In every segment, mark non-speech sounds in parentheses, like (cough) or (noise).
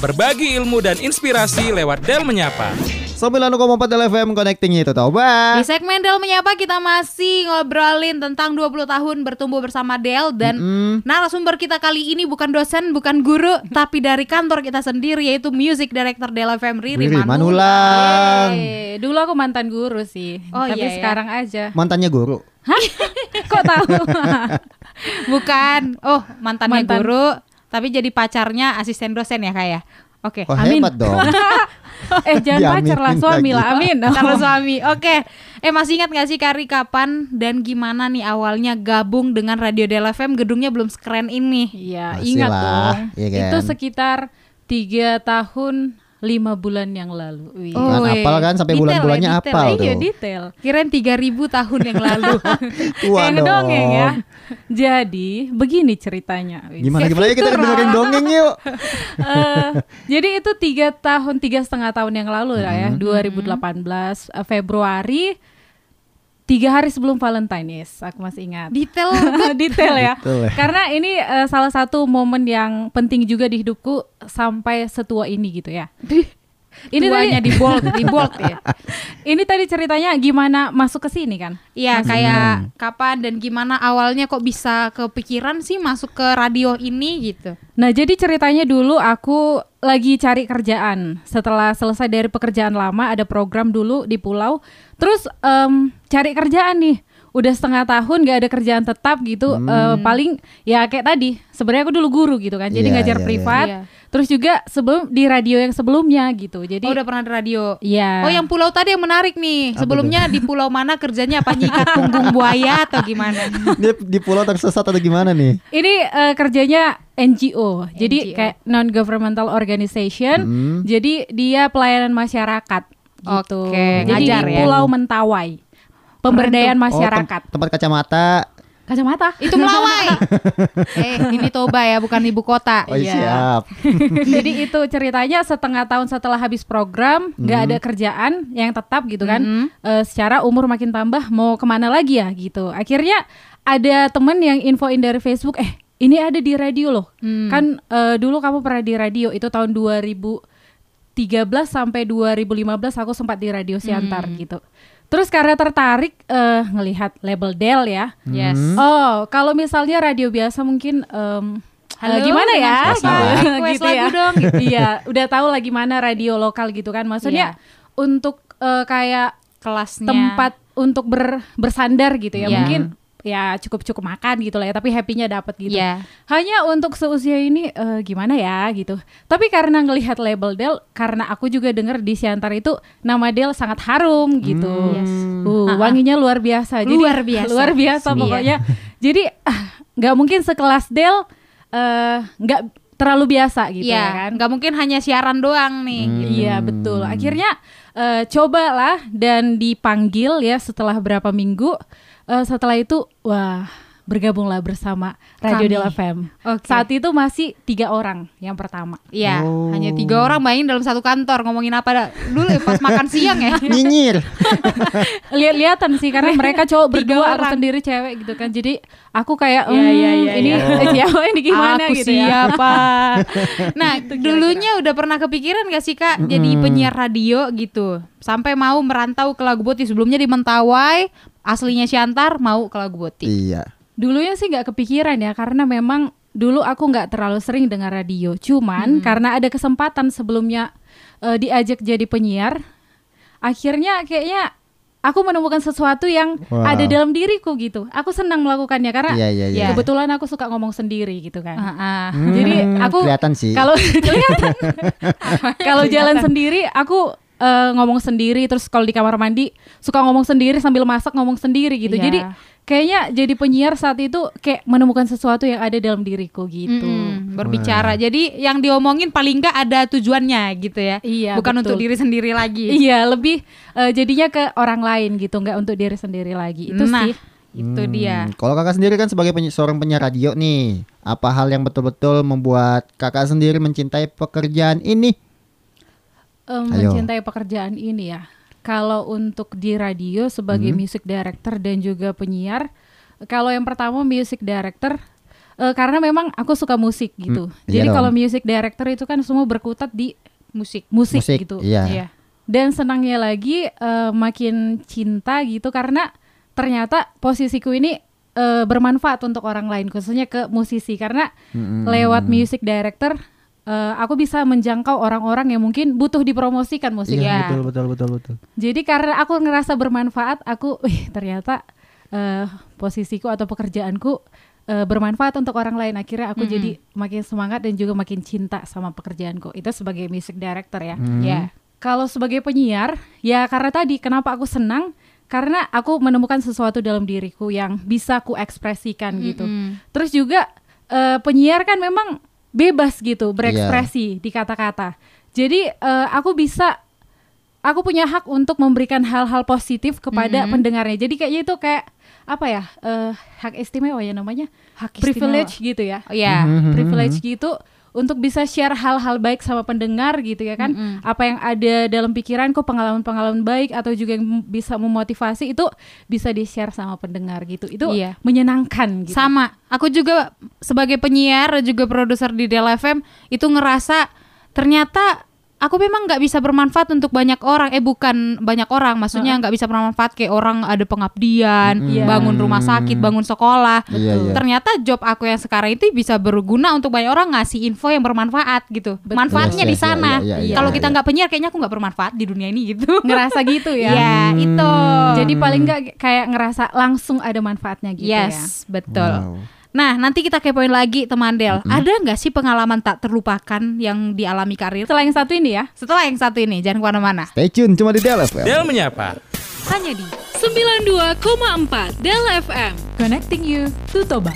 Berbagi ilmu dan inspirasi lewat Del Menyapa. 9,4 LFM connecting itu Toba. Di segmen Del Menyapa kita masih ngobrolin tentang 20 tahun bertumbuh bersama Del dan Mm-mm. narasumber kita kali ini bukan dosen, bukan guru, (laughs) tapi dari kantor kita sendiri yaitu Music Director Del FM Riri, Riri Manulang. Eh, dulu aku mantan guru sih, Oh, tapi iya ya. sekarang aja. Mantannya guru. (laughs) Kok tahu? (laughs) Bukan. Oh, mantannya Mantan. guru, tapi jadi pacarnya asisten dosen ya kayak. Oke. Oh Amin. hebat dong. (laughs) eh jangan pacar lah suami lagi. lah, amin. (laughs) Kalau suami. Oke. Eh masih ingat gak sih Kari kapan dan gimana nih awalnya gabung dengan Radio Del FM gedungnya belum sekeren ini? Iya, ingat dong. iya kan? Itu sekitar tiga tahun lima bulan yang lalu. Wih. Oh, Kan weh. apal kan sampai Detail bulan-bulannya ya, detail. apal iya tuh. detail. Kirain 3000 tahun yang lalu. (laughs) Tua dong. ya. (laughs) Jadi begini ceritanya. Gimana Kayak gimana ya kita dengerin dongeng yuk. (laughs) Eh, jadi itu tiga tahun tiga setengah tahun yang lalu lah ya Hmm. 2018 eh, Februari tiga hari sebelum Valentines aku masih ingat Detail. (laughs) detail ya Detail ya. karena ini eh, salah satu momen yang penting juga di hidupku sampai setua ini gitu ya ini Tuanya tadi di bold, di bold ya. (laughs) ini tadi ceritanya gimana masuk ke sini kan Iya, kayak kapan dan gimana awalnya kok bisa kepikiran sih masuk ke radio ini gitu. Nah, jadi ceritanya dulu aku lagi cari kerjaan. Setelah selesai dari pekerjaan lama, ada program dulu di pulau. Terus em, cari kerjaan nih. Udah setengah tahun gak ada kerjaan tetap gitu. Eh, paling ya kayak tadi. Sebenarnya aku dulu guru gitu kan. Jadi Iya, ngajar iya, iya. privat. Iya. Terus juga sebelum di radio yang sebelumnya gitu. Jadi Oh, udah pernah di radio. Iya. Oh, yang pulau tadi yang menarik nih. Apa Sebelumnya di pulau mana kerjanya apa nyikat punggung buaya atau gimana? (laughs) Dia di pulau tersesat atau gimana nih? Ini eh, kerjanya NGO, jadi NGO. kayak non governmental organization. Hmm. Jadi dia pelayanan masyarakat gitu. Oke, jadi ngajar di ya. Pulau Mentawai, pemberdayaan Oh, tem- masyarakat. tempat kacamata. Kacamata. Itu Melawai. (laughs) eh, ini Toba ya, bukan ibu kota. Oh Iya. siap. (laughs) jadi itu ceritanya setengah tahun setelah habis program nggak Hmm. ada kerjaan yang tetap gitu kan. Mhm. Eh, secara umur makin tambah mau ke mana lagi ya gitu. Akhirnya ada temen yang infoin dari Facebook, eh ini ada di radio loh. Hmm. Kan eh, dulu kamu pernah di radio itu tahun 2013 sampai 2015 aku sempat di radio Siantar Hmm. gitu. Terus karena tertarik eh, ngelihat label Dell ya. Yes. Hmm. Oh, kalau misalnya radio biasa mungkin em, Halo, eh, gimana dengan ya? Gitu, (laughs) Request gitu lagu ya. dong, gitu. (laughs) iya, udah tahu lah gimana radio lokal gitu kan. Maksudnya untuk eh, kayak Kelasnya. tempat untuk ber, bersandar gitu ya. Iya. Mungkin ya cukup-cukup makan gitu lah ya, tapi happy-nya dapat gitu. Iya. Hanya untuk seusia ini eh, gimana ya gitu. Tapi karena ngelihat label Del, karena aku juga dengar di Siantar itu nama Del sangat harum gitu. Yes. Uh, Ah, ah. wanginya luar biasa. Jadi Luar biasa. (laughs) Luar biasa Iya. pokoknya. Jadi ah, nggak mungkin sekelas Del eh, nggak terlalu biasa gitu Iya, ya kan. nggak mungkin hanya siaran doang nih. Hmm. gitu. Iya betul. Akhirnya eh, cobalah dan dipanggil ya setelah berapa minggu. Eh, setelah itu wah bergabunglah bersama Radio Kami. Del FM. Oke. Saat itu masih tiga orang yang pertama. Iya, Oh. hanya tiga orang bayangin dalam satu kantor ngomongin apa dah. dulu ya, pas makan siang ya. (laughs) Nyinyir. (laughs) Lihat-lihatan sih karena mereka cowok Tiga berdua aku sendiri cewek gitu kan. Jadi aku kayak Iya, "Hmm, iya, iya, ini iya. (laughs) siapa ini gimana Aku gitu ya. siapa? nah, dulunya udah pernah kepikiran gak sih kak jadi penyiar radio gitu, sampai mau merantau ke Lagu Boti sebelumnya di Mentawai, aslinya Siantar mau ke Lagu Boti. Iya. Dulunya sih nggak kepikiran ya karena memang dulu aku nggak terlalu sering dengar radio. Cuman karena ada kesempatan sebelumnya eh, diajak jadi penyiar, akhirnya kayaknya aku menemukan sesuatu yang Wow. ada dalam diriku gitu. Aku senang melakukannya karena Iya iya iya. kebetulan aku suka ngomong sendiri gitu kan. Ah, ah. Hmm, Jadi aku kelihatan sih. Kalau (laughs) kelihatan (laughs) kalau jalan sendiri aku eh, ngomong sendiri terus kalau di kamar mandi suka ngomong sendiri sambil masak ngomong sendiri gitu. Iya. Jadi kayaknya jadi penyiar saat itu kayak menemukan sesuatu yang ada dalam diriku gitu. Mm-mm, berbicara. Jadi yang diomongin paling nggak ada tujuannya gitu ya. Iya, Bukan untuk betul. diri sendiri lagi. Iya, lebih eh, jadinya ke orang lain gitu, nggak untuk diri sendiri lagi. Itu nah, sih. itu Hmm, dia. Kalau kakak sendiri kan sebagai penyi- seorang penyiar radio nih, apa hal yang betul-betul membuat kakak sendiri mencintai pekerjaan ini? Ayo. mencintai pekerjaan ini ya. Kalau untuk di radio sebagai Hmm. music director dan juga penyiar, kalau yang pertama music director eh, karena memang aku suka musik gitu. Hmm, Jadi kalau music director itu kan semua berkutat di musik. musik, Musik, gitu. iya. Dan senangnya lagi eh, makin cinta gitu karena ternyata posisiku ini eh, bermanfaat untuk orang lain khususnya ke musisi karena Mm-mm. lewat music director eh, aku bisa menjangkau orang-orang yang mungkin butuh dipromosikan musiknya. Iya, Ya. betul betul betul betul. Jadi karena aku ngerasa bermanfaat, aku, wih ternyata eh, posisiku atau pekerjaanku eh, bermanfaat untuk orang lain. Akhirnya aku Mhm. jadi makin semangat dan juga makin cinta sama pekerjaanku. Itu sebagai music director ya. Hmm. Ya. Kalau sebagai penyiar, ya karena tadi kenapa aku senang? Karena aku menemukan sesuatu dalam diriku yang bisa ku ekspresikan gitu. Mm-mm. Terus juga eh, penyiar kan memang bebas gitu berekspresi di kata-kata. Jadi eh, aku bisa aku punya hak untuk memberikan hal-hal positif kepada Mhm. pendengarnya. Jadi kayaknya itu kayak apa ya? eh, hak istimewa ya namanya? Hak Privilege gitu ya. Oh, ya. Mhm. Privilege gitu untuk bisa share hal-hal baik sama pendengar gitu ya kan. Mm-mm. Apa yang ada dalam pikiranku pengalaman-pengalaman baik atau juga yang bisa memotivasi itu bisa di-share sama pendengar gitu. Itu Iya. menyenangkan gitu. Sama. Aku juga sebagai penyiar juga produser di Del FM itu ngerasa ternyata aku memang nggak bisa bermanfaat untuk banyak orang. Eh bukan banyak orang, maksudnya nggak bisa bermanfaat kayak orang ada pengabdian, Iya. bangun rumah sakit, bangun sekolah. Iya, iya. Ternyata job aku yang sekarang itu bisa berguna untuk banyak orang ngasih info yang bermanfaat gitu. Betul. Manfaatnya Yes, di yes, sana. iya, iya, iya, Kalau iya, kita iya. nggak penyiar, kayaknya aku nggak bermanfaat di dunia ini gitu. (laughs) ngerasa gitu ya. Ya, itu. Jadi paling nggak kayak ngerasa langsung ada manfaatnya gitu ya. yes, betul. Wow. Nah, nanti kita kepoin lagi teman Del. Ada nggak sih pengalaman tak terlupakan yang dialami karir? Setelah yang satu ini ya. Setelah yang satu ini, jangan ke mana-mana. Stay tune cuma di Del FM. Del menyapa. Hanya di 92,4 Del FM. Connecting you to Toba.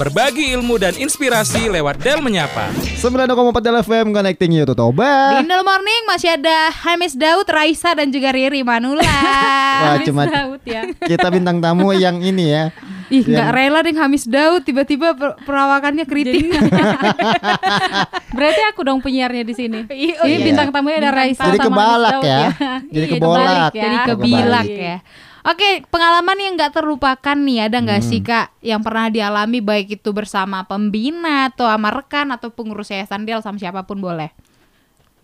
Berbagi ilmu dan inspirasi lewat Del menyapa. 9,4 Del FM connecting you to di Toba. Indo Morning masih ada Hamis Daud, Raisa dan juga Riri Manula. (laughs) Wah, cuma Daud ya. kita bintang tamu yang ini ya. (laughs) Ih, Yang- nggak rela deh Hamis Daud tiba-tiba per- perawakannya kritik. (laughs) Berarti aku dong penyiarnya di sini. Iya, oh Ini iya. bintang tamunya ada Raisa Jadi sama kebalak Daud ya. (laughs) Jadi Iya, kebolak. ya. Jadi kebilak ya. Oke, pengalaman yang nggak terlupakan nih ada nggak Hmm. sih kak yang pernah dialami baik itu bersama pembina atau sama rekan atau pengurus yayasan Del sama siapa pun boleh.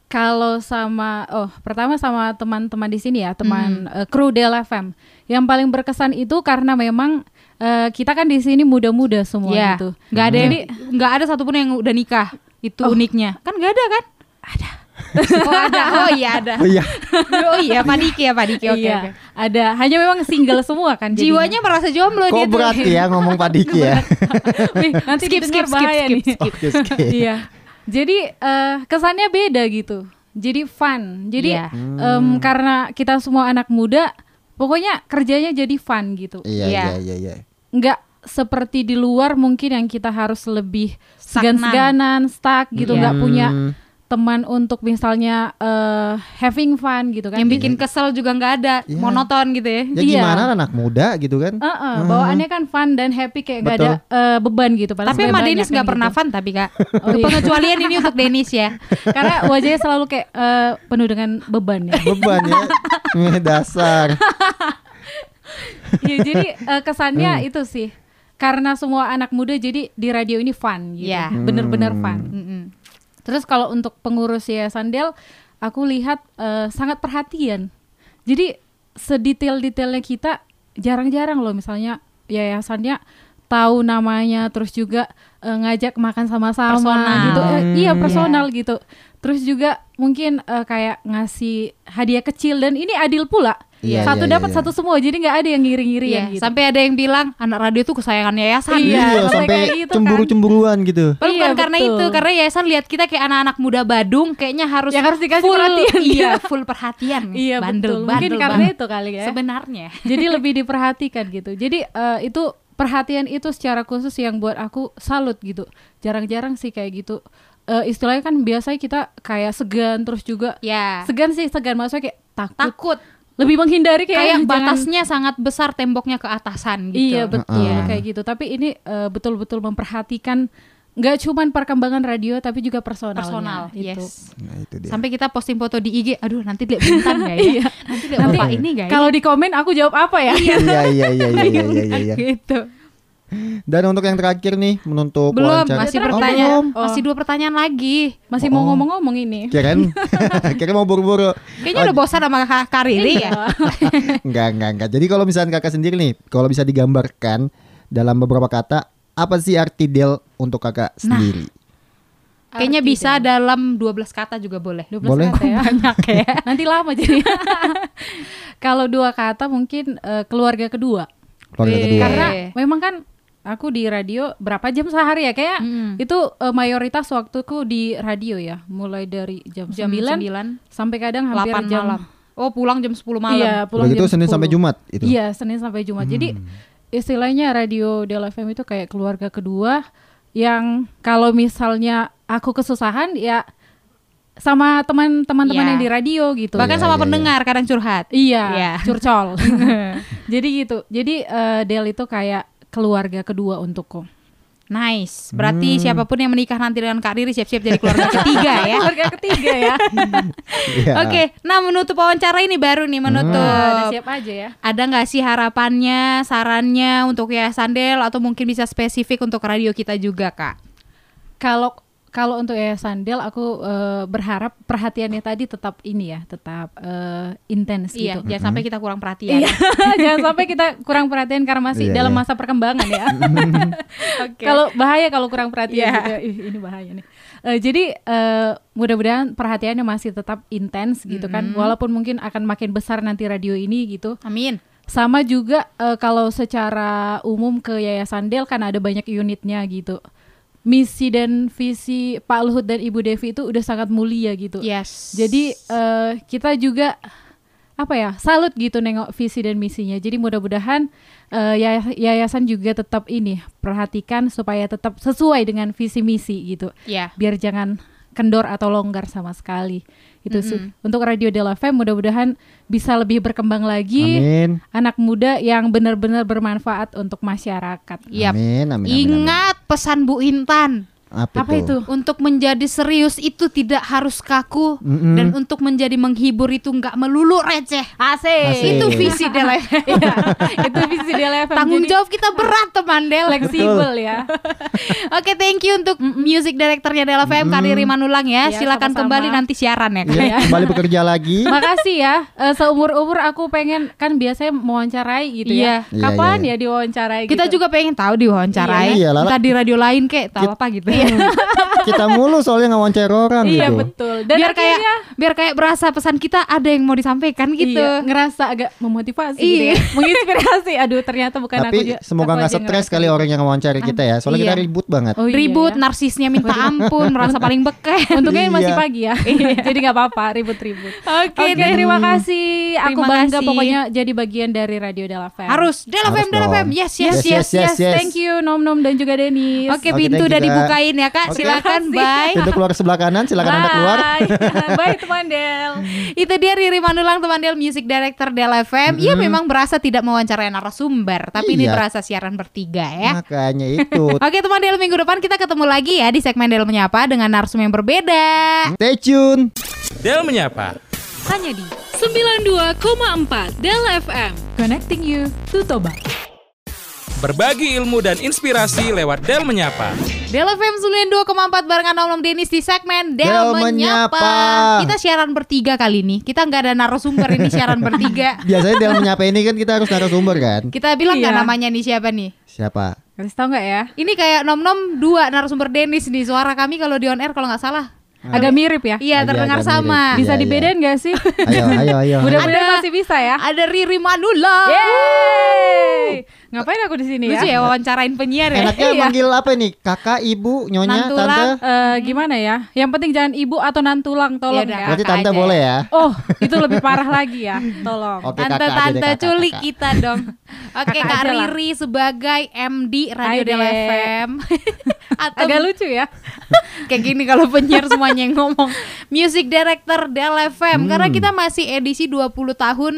Kalau sama oh pertama sama teman-teman di sini ya, teman Hmm. eh, kru Del FM. Yang paling berkesan itu karena memang eh, kita kan di sini muda-muda semua Iya, gitu. nggak ada Jadi nggak ada satupun yang udah nikah. Itu uniknya. Kan nggak ada kan? Ada. (laughs) oh ada. Oh iya ada. Oh iya. (laughs) Oh iya Pak Diki ya Pak Diki. Oke iya, oke. ada. Hanya memang single semua kan jadinya. Jiwanya merasa jomblo Kok dia tuh. berat ya ngomong Pak Diki ya? (laughs) Wih, nanti Skip, skip, skip, bahaya skip, nih. skip. Oke, oke. Iya. Jadi eh, kesannya beda gitu. Jadi fun. Jadi Iya. em, karena kita semua anak muda, pokoknya kerjanya jadi fun gitu. Iya, Iya. iya, iya, iya. Nggak seperti di luar mungkin yang kita harus lebih segan-seganan, stuck gitu, nggak Hmm. punya teman untuk misalnya eh, having fun gitu kan. Yang bikin kesel juga nggak ada, Iya. monoton gitu ya. Ya Iya. gimana anak muda gitu kan? Heeh, bawaannya kan fun dan happy kayak nggak ada eh, beban gitu. padahal Tapi sama Denis nggak pernah gitu. fun tapi kak. (laughs) Oh, iya. Pengecualian ini untuk Denis ya. (laughs) Karena wajahnya selalu kayak eh, penuh dengan beban ya. Beban ya. (laughs) Dasar. Iya, jadi eh, kesannya Hmm. itu sih. Karena semua anak muda jadi di radio ini fun gitu. Iya. Bener-bener Hmm. fun. Mm-mm. Terus kalau untuk pengurus Yayasan Del, aku lihat eh, sangat perhatian. Jadi sedetail-detailnya kita jarang-jarang loh misalnya yayasannya tahu namanya terus juga eh, ngajak makan sama-sama gitu. Eh, Hmm. iya, personal gitu. Terus juga mungkin eh, kayak ngasih hadiah kecil dan ini adil pula. Iya, satu iya, dapat iya. satu semua, jadi nggak ada yang ngiri-ngiri Iya, gitu. Sampai ada yang bilang anak radio tuh kesayangan yayasan. Iya, Iya, sampai gitu kan. cemburu-cemburuan gitu. Padahal Iya, bukan karena betul. itu, karena yayasan lihat kita kayak anak-anak muda Badung, kayaknya harus Yang harus dikasih full, perhatian, Iya, iya. (laughs) full perhatian. Iya bandel, betul. Mungkin bandel karena banget. itu kali ya. Sebenarnya. Jadi lebih diperhatikan gitu. Jadi eh, itu perhatian itu secara khusus yang buat aku salut gitu. Jarang-jarang sih kayak gitu. Eh, istilahnya kan biasanya kita kayak segan terus juga Ya. segan sih segan maksudnya kayak takut, Takut. lebih menghindari kayak, Kayak jangan- batasnya sangat besar temboknya ke atasan gitu. Iya betul Heeh. kayak gitu. Tapi ini eh, betul-betul memperhatikan nggak cuman perkembangan radio tapi juga personalnya. Personal, itu. yes. Nah, itu dia. Sampai kita posting foto di IG, aduh nanti lihat bintang gak ya? (laughs) nanti lihat Nanti bapak ini gak ya? Kalau di komen aku jawab apa ya? Iya, iya, iya, iya, iya, iya, iya, iya. gitu. Dan untuk yang terakhir nih menutup Belum, wawancara. masih Oh, pertanyaan. belum. Masih dua pertanyaan lagi. Masih Oh. mau ngomong-ngomong ini. Kirain (laughs) kirain mau buru-buru. Kayaknya udah bosan sama Kak Kariri ya. (laughs) Enggak, enggak, enggak. Jadi kalau misalnya kakak sendiri nih, kalau bisa digambarkan dalam beberapa kata, apa sih arti Del untuk kakak sendiri? Kayaknya Arti bisa dan- dalam 12 kata juga boleh. 12 Boleh. kata ya. (laughs) Banyak ya. (laughs) Nanti lama jadi. (laughs) Kalau dua kata mungkin eh, keluarga kedua. Keluarga Iya. kedua. Karena memang kan aku di radio berapa jam sehari ya kayak Mm. itu eh, mayoritas waktuku di radio ya, mulai dari jam, Jam 9 9, sampai kadang hampir 8 jam malam. Oh, pulang jam 10 malam. Iya, pulang Begitu jam Senin sampai 10. Jumat itu. Iya, Senin sampai Jumat. Jadi istilahnya radio Del FM itu kayak keluarga kedua yang kalau misalnya aku kesusahan ya sama teman-teman Iya. yang di radio gitu. Bahkan Iya, sama iya, pendengar kadang curhat. Iya, Iya. curcol. (laughs) Jadi gitu. Jadi eh, Del itu kayak keluarga kedua untukku. Nice. Berarti siapa pun yang menikah nanti dengan Kak Riri siap-siap jadi keluarga ketiga (laughs) ya. Keluarga ketiga ya. (laughs) Iya. Oke, nah menutup wawancara ini baru nih menutup. Udah siap aja ya. Ada nggak sih harapannya, sarannya untuk Yayasan Del atau mungkin bisa spesifik untuk radio kita juga kak? Kalau kalau untuk Yayasan Del aku eh, berharap perhatiannya tadi tetap ini ya, tetap eh, intens Iya, gitu. jangan sampai kita kurang perhatian. Iya, (laughs) jangan sampai kita kurang perhatian karena masih Iya, dalam iya. masa perkembangan ya. (laughs) Oke. Kalau bahaya kalau kurang perhatian Iya. gitu. Ih, ini bahaya nih. Eh, jadi eh, mudah-mudahan perhatiannya masih tetap intens gitu kan. Walaupun mungkin akan makin besar nanti radio ini gitu. Amin. Sama juga eh, kalau secara umum ke Yayasan Del kan ada banyak unitnya gitu. Misi dan visi Pak Luhut dan Ibu Devi itu udah sangat mulia gitu. Yes. Jadi eh, kita juga apa ya salut gitu nengok visi dan misinya. Jadi mudah-mudahan eh, yaya- yayasan juga tetap ini perhatikan supaya tetap sesuai dengan visi misi gitu. ya. Biar jangan kendor atau longgar sama sekali. Itu sih untuk Radio Del FM mudah-mudahan bisa lebih berkembang lagi. Amin. Anak muda yang benar-benar bermanfaat untuk masyarakat. Amin, amin, amin, amin. Ingat pesan Bu Intan. Apa, Apa itu? Untuk menjadi serius itu tidak harus kaku Mm-mm. dan untuk menjadi menghibur itu nggak melulu receh. Asik. Asik. Itu visi Del. (laughs) Iya, itu visi Del. Tanggung Jadi jawab kita berat teman Del. fleksibel ya. (laughs) Oke, thank you untuk music directornya Del FM Kak Riri Manulang ya. Iya, Silakan sama-sama. kembali nanti siaran ya. Iya, (laughs) kembali bekerja lagi. Makasih ya. Eh, seumur-umur aku pengen kan biasanya mewawancarai gitu Iya. ya. Iya, Kapan iya. ya diwawancarai Kita gitu. juga pengen tahu diwawancarai. Iya. Entah di radio lain kek, tahu apa gitu. Kita mulu soalnya ngawancara orang Iya gitu. betul. Dan biar kayak biar kayak berasa pesan kita ada yang mau disampaikan gitu. iya, ngerasa agak memotivasi gitu Iya. ya. (laughs) Menginspirasi. Aduh, ternyata bukan aku Tapi juga. semoga aku nggak stres kali gitu. orang yang wawancara kita ya. Soalnya Iya. kita ribut banget. Oh, iya, Ribut, ya. narsisnya minta ampun, merasa paling beken. (laughs) Untungnya Iya. masih pagi ya. (laughs) Jadi nggak apa-apa ribut-ribut. Oke Oke, deh. terima kasih. Aku Terima bangga kasih. pokoknya jadi bagian dari Radio Del FM. Harus Del Harus FM, Del dong. FM. Yes, yes, Yes, yes. yes, yes, yes. Thank you Nom Nom dan juga Denis. Oke, pintu udah you, Dibukain ya, Kak. Silakan, bye. Pintu keluar sebelah kanan, silakan Anda keluar. Bye. (laughs) Bye teman Del. (laughs) Itu dia Riri Manulang teman Del Music Director Del FM. Iya memang berasa tidak mewawancarai narasumber, tapi ini Iya. berasa siaran bertiga ya. Makanya itu. (laughs) Oke teman Del minggu depan kita ketemu lagi ya di segmen Del Menyapa dengan narsum yang berbeda. Stay tune. Del menyapa. Hanya di 92,4 Del FM. Connecting you to Toba. Berbagi ilmu dan inspirasi lewat Del menyapa. Del FM 92,4 barengan Om Om Denis di segmen Del, Del Menyapa. Menyapa. Kita siaran bertiga kali ini. Kita nggak ada narasumber ini siaran bertiga. (laughs) Biasanya dalam menyapa ini kan kita harus narasumber kan. Kita bilang nggak Iya. namanya nih siapa nih? Siapa? Kasih tau nggak ya? Ini kayak nom nom dua narasumber Denis nih suara kami kalau di on air kalau nggak salah. Agak mirip ya? Iya terdengar agak sama. mirip. Bisa Iya, iya. dibedain nggak sih? Ayo, ayo, ayo. (laughs) Mudah-mudahan Ada- masih bisa ya. Ada Riri Manula. Yeay. Ngapain aku di sini Lucu ya ya? wawancarain penyiar ya. Enaknya Iya. manggil apa nih? Kakak, ibu, nyonya, Nantulang. tante? Eh, gimana ya? Yang penting jangan ibu atau nantulang, tolong Yaudah. ya. Berarti kakak tante aja boleh ya? Oh, itu lebih parah lagi ya. (laughs) Tolong. Oke, kakak aja deh, Tante-tante kakak, culik kakak. kita dong. (laughs) Oke Kakak Kak aja lah. Riri sebagai MD Radio Del. FM. (laughs) Atau Agak lucu ya. kayak gini kalau penyiar semuanya yang ngomong music director Del FM karena kita masih edisi 20 tahun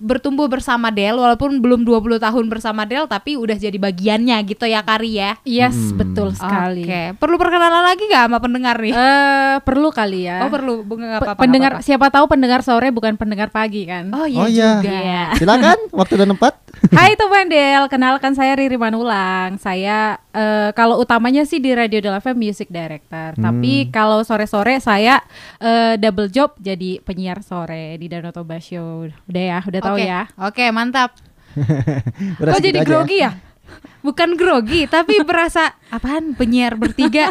bertumbuh bersama Del walaupun belum 20 tahun bersama Del tapi udah jadi bagiannya gitu ya Kari ya. Yes, Hmm. betul sekali. Oke, perlu perkenalan lagi gak sama pendengar nih? Eh, perlu kali ya. oh perlu, Bu, nggak Pe- apa-apa. pendengar nggak siapa tahu pendengar sore bukan pendengar pagi kan. Oh iya Oh, iya. juga. Iya. (laughs) Silakan waktu dan tempat. Hai teman Del, kenalkan saya Riri Manulang. Saya eh, kalau utamanya sih di Radio Del FM Music Director. Tapi kalau sore-sore saya eh, double job jadi penyiar sore di Danau Toba Show. Udah ya, udah tahu Oke, ya. Oke, mantap. (laughs) Udah Kok segitu jadi aja. grogi ya? Bukan grogi, tapi berasa apaan penyiar bertiga.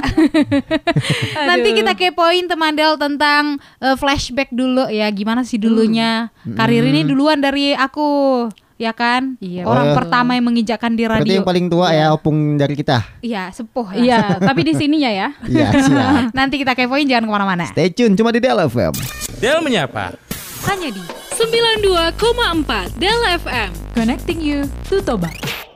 (laughs) Nanti kita kepoin teman Del tentang eh, flashback dulu ya, gimana sih dulunya. Karir ini duluan dari aku, ya kan? Iya, Orang betul. pertama yang menginjakan di Berarti radio. yang paling tua ya opung dari kita. Iya, sepuh. Iya, tapi di sininya ya. Iya, siap. (laughs) Nanti kita kepoin jangan ke mana-mana. Stay tune cuma di Del FM. Del menyapa. Hanya di 92,4 Del FM. Connecting you to Toba.